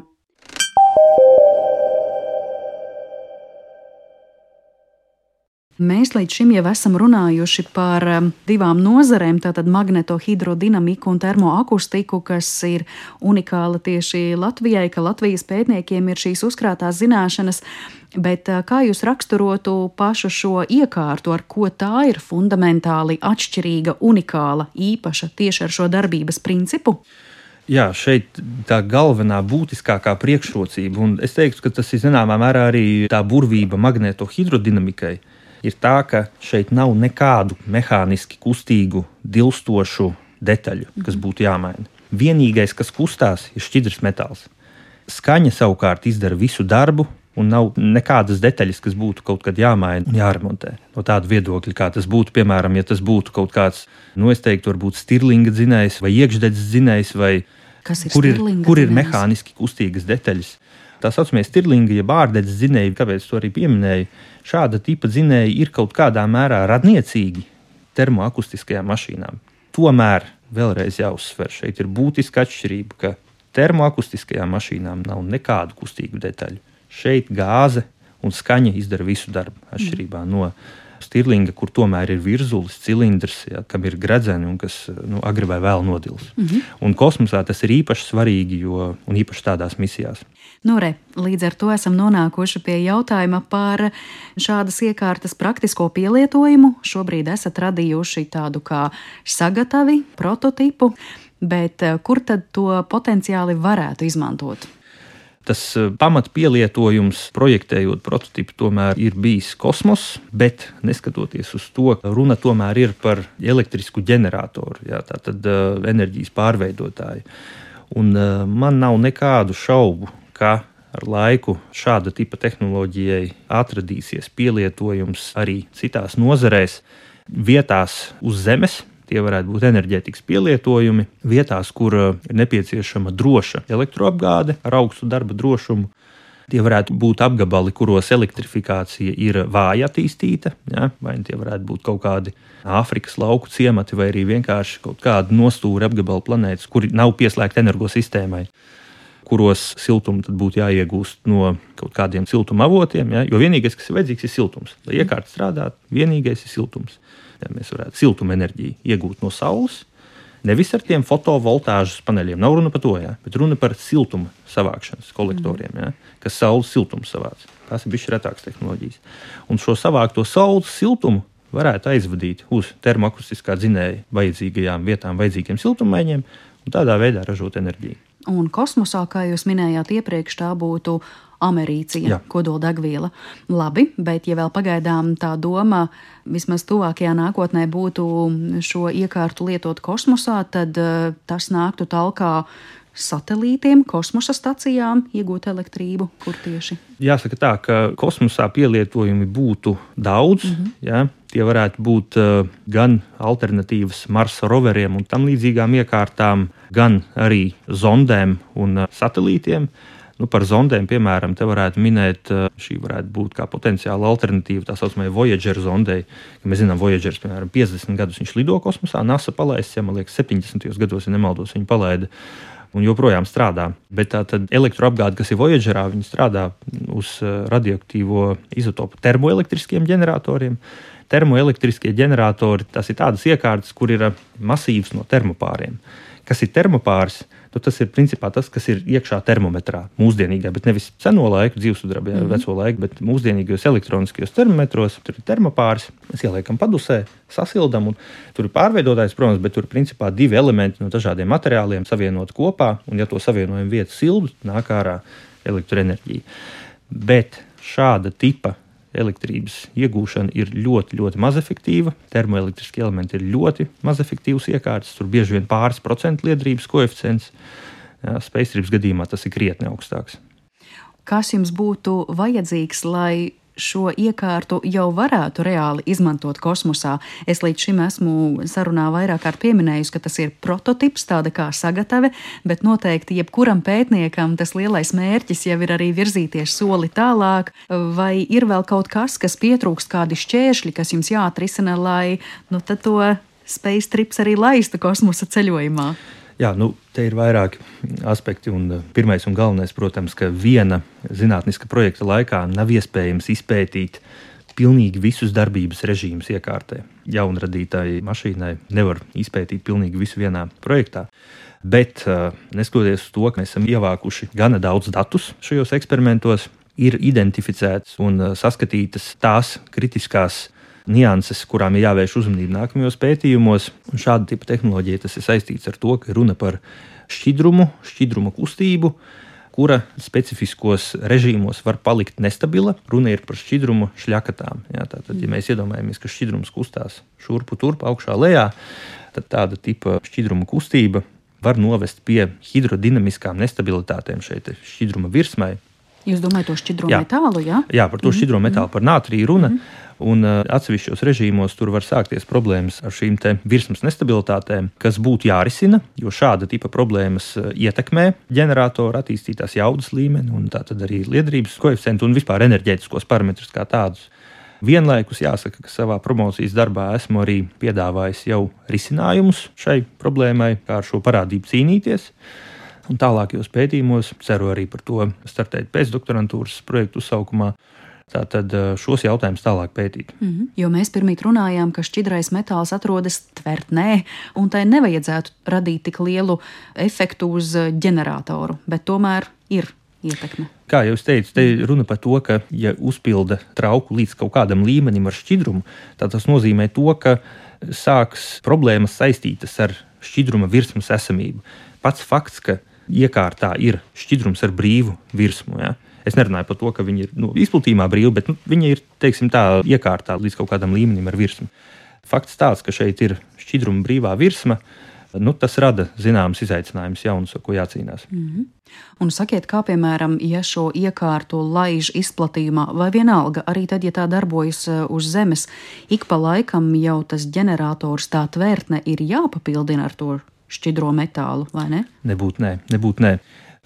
Mēs līdz šim jau esam runājuši par um, divām nozarēm, tātad magnetohidrodinamiku un termoakustiku, kas ir unikāla tieši Latvijai, ka Latvijas pētniekiem ir šīs uzkrātās zināšanas. Bet uh, kā jūs raksturotu pašu šo iekārtu, ar ko tā ir fundamentāli atšķirīga, unikāla, īpaša tieši ar šo darbības principu? Jā, šeit tā galvenā būtiskākā priekšrocība, un es teiktu, ka tas ir zināmā mērā arī tā burvība magnetohidrodinamikai ir tā, ka šeit nav nekādu mehāniski kustīgu, dilstošu detaļu, kas būtu jāmaina. Vienīgais, kas kustās, ir šķidrs metāls. Skaņa savukārt izdara visu darbu, un nav nekādas detaļas, kas būtu kaut kad jāmaina un jāremontē. No tāda viedokļa, kā tas būtu, piemēram, ja tas būtu kaut kāds, nu, es teiktu, varbūt stirlinga dzinējs vai iekšdedzes dzinējs, vai ir kur ir, kur ir dzinējs? mehāniski kustīgas detaļas. Tā saucamie stirlinga, jeb ārdedzes dzinēji, kāpēc to arī pieminēju, šāda tipa dzinēji ir kaut kādā mērā radniecīgi termoakustiskajām mašīnām. Tomēr vēlreiz jāuzsver, šeit ir būtiska atšķirība, ka termoakustiskajām mašīnām nav nekādu kustīgu detaļu. Šeit gāze un skaņa izdara visu darbu, atšķirībā no stirlinga, kur tomēr ir virzulis, cilindrs, ja, kam ir gredzeni un kas nu, agri vai vēl nodils. Mm -hmm. Un kosmosā tas ir īpaši svarīgi, jo īpaši tādās misijās. Nu, re, līdz ar to esam nonākuši pie jautājuma par šādas iekārtas praktisko pielietojumu. Šobrīd esat radījuši tādu kā sagatavi, prototipu, bet eh, kur tad to potenciāli varētu izmantot? Tas eh, pamatpielietojums, projektējot prototipu, tomēr ir bijis kosmos, bet neskatoties uz to, runa tomēr ir par elektrisku ģeneratoru, jā, tātad uh, enerģijas pārveidotāju. Un, man nav nekādu šaubu, ka ar laiku šāda tipa tehnoloģijai atradīsies pielietojums arī citās nozarēs, vietās uz Zemes. Tie varētu būt enerģētikas pielietojumi vietās, kur ir nepieciešama droša elektroapgāde ar augstu darba drošumu. Tie varētu būt apgabali, kuros elektrifikācija ir vāja attīstīta, ja? vai tie varētu būt kaut kādi Āfrikas lauku ciemati, vai arī vienkārši kaut kāda nostūra apgabala planētas, kuri nav pieslēgti energosistēmai kuros siltumu būtu jāiegūst no kaut kādiem siltuma avotiem. Ja? Jo vienīgais, kas ir vajadzīgs, ir siltums. Lai iekārta strādātu, vienīgais ir siltums. Ja mēs varētu siltuma enerģiju iegūt no saules, nevis ar tiem fotovoltāžas paneļiem. Nav runa par to, ja? bet runa par siltuma savākšanas kolektoriem, ja? kas saules siltumu savāc. Tās ir bijušas retākas tehnoloģijas. Un šo savākto saules siltumu varētu aizvadīt uz termoakustiskā dzinēja vajadzīgajām vietām, vajadzīgiem siltummaiņiem un tādā veidā ražot enerģiju. Un kosmosā, kā jūs minējāt iepriekš, tā būtu americija, kodoldegviela. Labi, bet ja vēl pagaidām tā doma vismaz tuvākajā nākotnē būtu šo iekārtu lietot kosmosā, tad uh, tas nāktu talkā satelītiem, kosmosa stacijām iegūt elektrību, kur tieši? Jāsaka tā, ka kosmosā pielietojumi būtu daudz. Mm -hmm. ja? Tie varētu būt uh, gan alternatīvas Marsa roveriem un tam līdzīgām iekārtām, gan arī zondēm un uh, satelītiem. Nu, par zondēm, piemēram, te varētu minēt, uh, šī varētu būt kā potenciāla alternatīva tā saucamajai Voyager zondei. Mēs zinām, Voyager, piemēram, 50 gadus viņš lido kosmosā, NASA palaists, ja man liekas, 70. gados, ja nemaldos, viņa palaida un joprojām strādā. Bet tā elektroapgāde, kas ir Voyagerā, strādā uz radioaktīvo izotopu termoelektriskiem ģeneratoriem. Termoelektriskie ģeneratori tas ir tādas iekārtas, kur ir masīvs no termopāriem. Kas ir termopārs? Nu, tas ir principā tas, kas ir iekšā termometrā, mūsdienīgā, bet nevis seno laiku, dzīvesudraba, mm -hmm. veco laiku, bet mūsdienīgajos elektroniskajos termometros. Tur ir termopārs, mēs ieliekam padusē, sasildām, un tur ir pārveidotājs, protams, bet tur ir principā divi elementi no dažādiem materiāliem savienot kopā, un ja to savienojam vietu sildu, nāk ārā elektroenerģija. Bet šāda tipa elektrības iegūšana ir ļoti, ļoti mazefektīva. Termoelektriskie elementi ir ļoti mazefektīvs iekārtas, tur bieži vien pāris procentu liederības koeficients. Spēcības gadījumā tas ir krietni augstāks. Kas jums būtu vajadzīgs, lai šo iekārtu jau varētu reāli izmantot kosmosā. Es līdz šim esmu sarunā vairāk kārt pieminējusi, ka tas ir prototyps, tāda kā sagatave, bet noteikti jebkuram pētniekam tas lielais mērķis jau ir arī virzīties soli tālāk, vai ir vēl kaut kas, kas pietrūkst, kādi šķēršļi, kas jums jāatrisina, lai nu, to space trips arī laistu kosmosa ceļojumā. Jā, nu, te ir vairāki aspekti. Un eh, pirmais un galvenais, protams, ka viena zinātniska projekta laikā nav iespējams izpētīt pilnīgi visus darbības režīmus iekārtē. Jaunradītāji mašīnai nevar izpētīt pilnīgi visu vienā projektā. Bet, eh, neskatoties uz to, ka mēs esam ievākuši gana daudz datus šajos eksperimentos, ir identificētas un eh, saskatītas tās kritiskās nianses, kurām ir jāvērš uzmanība nākamajos pētījumos. Un šāda tipa tehnoloģija tas ir saistīts ar to, ka runa par šķidrumu, šķidruma kustību, kura specifiskos režīmos var palikt nestabila. Runa ir par šķidrumu šļakatām. Jā, tātad, ja mēs iedomājamies, ka šķidrums kustās šurpu turp, augšā, lejā, tad tāda tipa šķidruma kustība var novest pie hidrodinamiskām nestabilitātēm šeit šķidruma virsmai. Jūs domājat par šķidro jā. metālu? Jā? jā, par to mm -hmm. šķidro metālu, par nātriju runa. Mm -hmm. Un uh, atsevišķos režīmos tur var sākties problēmas ar šīm virsmas nestabilitātēm, kas būtu jārisina, jo šāda tipa problēmas uh, ietekmē ģeneratoru attīstītās jaudas līmeni, un tātad arī liederības koeficientu un vispār enerģētiskos parametrus kā tādus. Vienlaikus jāsaka, ka savā promocijas darbā esmu arī piedāvājis jau risinājumus šai problēmai, kā ar šo parādību cīnīties. Un tālākajos pētījumos ceru arī par to startēt pēcdoktorantūras projektu uzsaukumā. Tātad eh, šos jautājumus tālāk pētīt. Mm -hmm. Jo mēs pirmie runājām, ka šķidrais metāls atrodas tvertnē, un tai nevajadzētu radīt tik lielu efektu uz ģeneratoru, bet tomēr ir ietekme. Kā jau teicu, te runa par to, ka, ja uzpilda trauku līdz kaut kādam līmenim ar šķidrumu, tad tas nozīmē to, ka sāks problēmas saistītas ar šķidruma virsmas esamību. Pats fakts, ka iekārtā ir šķidrums ar brīvu virsmu. Ja? Es nerunāju par to, ka viņi ir nu, izplatījumā brīvi, bet nu, viņi ir teiksim, tā, iekārtā līdz kaut kādam līmenim ar virsmu. Fakts tāds, ka šeit ir šķidruma brīvā virsma, nu, tas rada zināmas izaicinājumus jaunus, ar ko jācīnās. Mm -hmm. Un sakiet, kā piemēram, ja šo iekārtu laiž izplatījumā, vai vienalga, arī tad, ja tā darbojas eh, uz zemes, ik pa laikam jau tas ģenerators, tā tvērtne ir jāpapildina ar to šķidro metālu, vai ne? Nebūtu nē, nebūtu nē.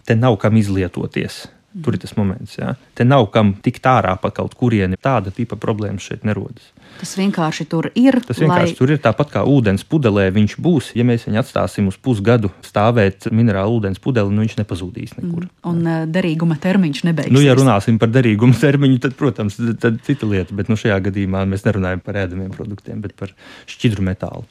Te nav kam izlietoties. Tur ir tas moments, ka te nav kam tikt ārā pa kaut kurieni. Tāda tipa problēma šeit nerodas. Tas vienkārši tur ir. Tas vienkārši lai... tur ir tāpat kā ūdens pudelē. Viņš būs, ja mēs viņu atstāsim uz pusgadu stāvēt minerālu ūdens pudeli, nu viņš nepazudīs nekur. Mm. Un uh, derīguma termiņš nebeigsies. Nu, ja runāsim par derīguma termiņu, tad, protams, tad cita lieta. Bet nu, šajā gadījumā mēs nerunājam par ēdamiem produktiem, bet par šķidru metālu.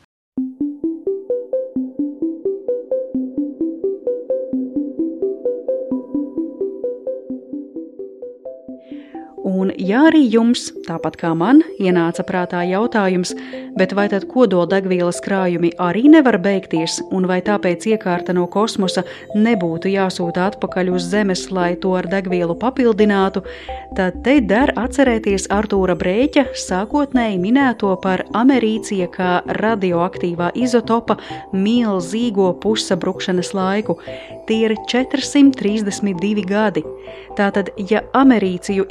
Un, ja arī jums, tāpat kā man, ienāca prātā jautājums, bet vai tad kodoldegvielas krājumi arī nevar beigties, un vai tāpēc iekārta no kosmosa nebūtu jāsūta atpakaļ uz Zemes, lai to ar degvielu papildinātu, tad te der atcerēties Artūra Brēķa sākotnēji minēto par americija kā radioaktīvā izotopa milzīgo pusabrukšanas laiku. Tie ir 432 gadi. Tātad, ja americiju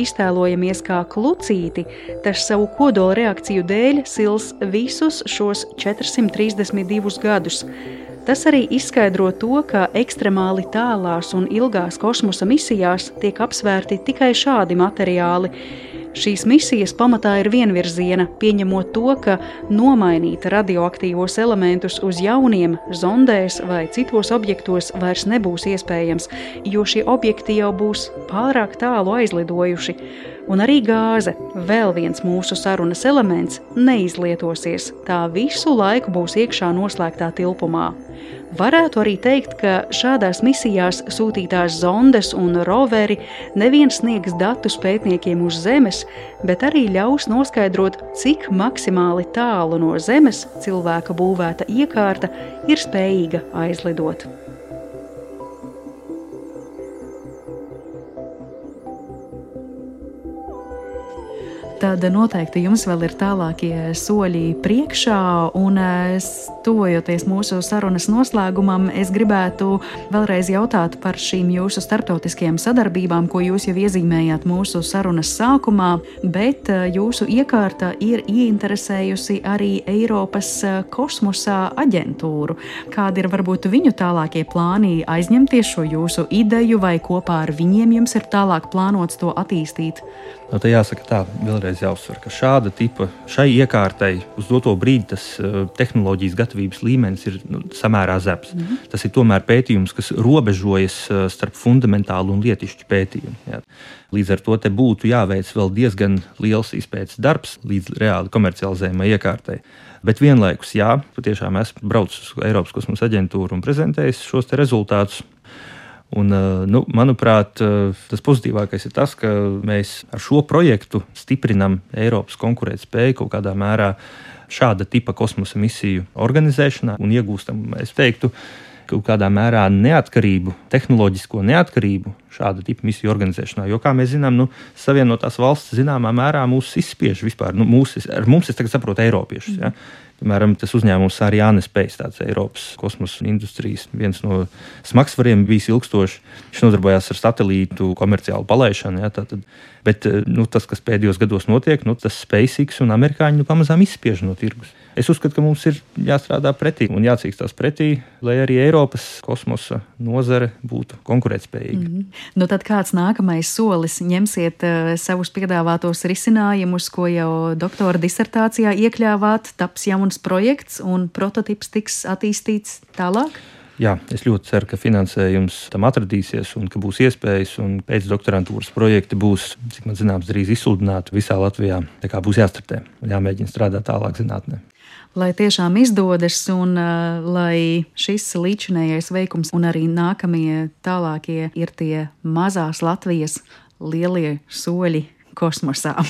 iztēlojamies kā klucīti, tas savu kodola reakciju dēļ sils visus šos 432 gadus. Tas arī izskaidro to, ka ekstremāli tālās un ilgās kosmosa misijās tiek apsvērti tikai šādi materiāli, Šīs misijas pamatā ir vienvirziena, pieņemot to, ka nomainīt radioaktīvos elementus uz jauniem zondēs vai citos objektos vairs nebūs iespējams, jo šie objekti jau būs pārāk tālu aizlidojuši. Un arī gāze, vēl viens mūsu sarunas elements, neizlietosies. Tā visu laiku būs iekšā noslēgtā tilpumā. Varētu arī teikt, ka šādās misijās sūtītās zondes un roveri neviens sniegs datus pētniekiem uz Zemes, bet arī ļaus noskaidrot, cik maksimāli tālu no Zemes cilvēka būvēta iekārta ir spējīga aizlidot. Tad noteikti jums vēl ir tālākie soļi priekšā. Un, tuvojoties mūsu sarunas noslēgumam, es gribētu vēlreiz jautāt par šīm jūsu starptautiskajām sadarbībām, ko jūs jau iezīmējāt mūsu sarunas sākumā, bet eh, jūsu iekārta ir ieinteresējusi arī Eiropas eh, kosmosa aģentūru. Kādi ir varbūt viņu tālākie plāni aizņemties šo jūsu ideju, vai kopā ar viņiem jums ir tālāk plānots to attīstīt? Nu, tā jāsaka tā, vēlreiz jāuzsver, ka šāda tipa šai iekārtai uz doto brīdi tas uh, tehnoloģijas gatavības līmenis ir nu, samērā zems. Mm -hmm. Tas ir tomēr pētījums, kas robežojas uh, starp fundamentālu un lietišķu pētījumu. Jā. Līdz ar to būtu jāveic vēl diezgan liels izpētes darbs līdz reāli komercializējumai iekārtai. Bet vienlaikus, jā, patiešām esmu braucis uz Eiropas kosmosa aģentūru un prezentējis šos rezultātus. Un, eh, nu, manuprāt, eh, tas pozitīvākais ir tas, ka mēs ar šo projektu stiprinam Eiropas konkurētspēju kaut kādā mērā šāda tipa kosmosa misiju organizēšanā un iegūstam, es teiktu, kaut kādā mērā neatkarību, tehnoloģisko neatkarību šāda tipa misiju organizēšanā. Jo, kā mēs zinām, nu, Savienotās valstis zināmā mērā mūs izspiež vispār. Nu, mūs, ar mums es saprotu Eiropiešus. Ja? Piemēram, tas uzņēmums arī Jānis Pēc, tāds Eiropas kosmosa industrijas viens no smagsvariem bijis ilgstoši. Viņš nodarbojās ar satelītu komerciālu palaišanu. Ja, tātad, bet nu, tas, kas pēdējos gados notiek, nu, tas SpaceX un amerikāņi nu, pamazām izspiež no tirgus. Es uzskatu, ka mums ir jāstrādā pretī un jācīkstās pretī, lai arī Eiropas kosmosa nozare būtu konkurētspējīga. Mm -hmm. nu, tad kāds nākamais solis? Ņemsiet uh, savus piedāvātos risinājumus, ko jau doktora disertācijā iekļāvāt, taps jauns projekts un prototyps tiks attīstīts tālāk? Jā, es ļoti ceru, ka finansējums tam atradīsies un ka būs iespējas. Pēcdoktorantūras projekti būs, cik man zināms, drīz izsludināti visā Latvijā. Tā kā būs jāstartē, jāmēģina strādāt tālāk zinātnē lai tiešām izdodas un uh, lai šis līdzinējais veikums un arī nākamie tālākie ir tie mazās Latvijas lielie soļi kosmosā. <laughs>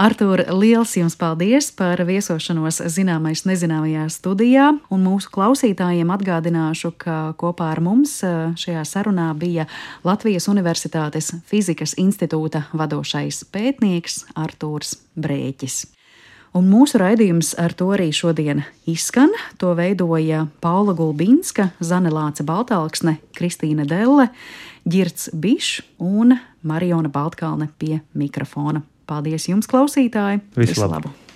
Artur, liels jums paldies par viesošanos zināmais nezināmajā studijā, un mūsu klausītājiem atgādināšu, ka kopā ar mums šajā sarunā bija Latvijas Universitātes Fizikas institūta vadošais pētnieks Artūrs Brēķis. Un mūsu raidījums ar to arī šodien izskan. To veidoja Paula Gulbinska, Zane Lāce Baltāksne, Kristīna Delle, Girts Bišs un Mariona Baltkalne pie mikrofona. Paldies jums, klausītāji! Visu labu! labu.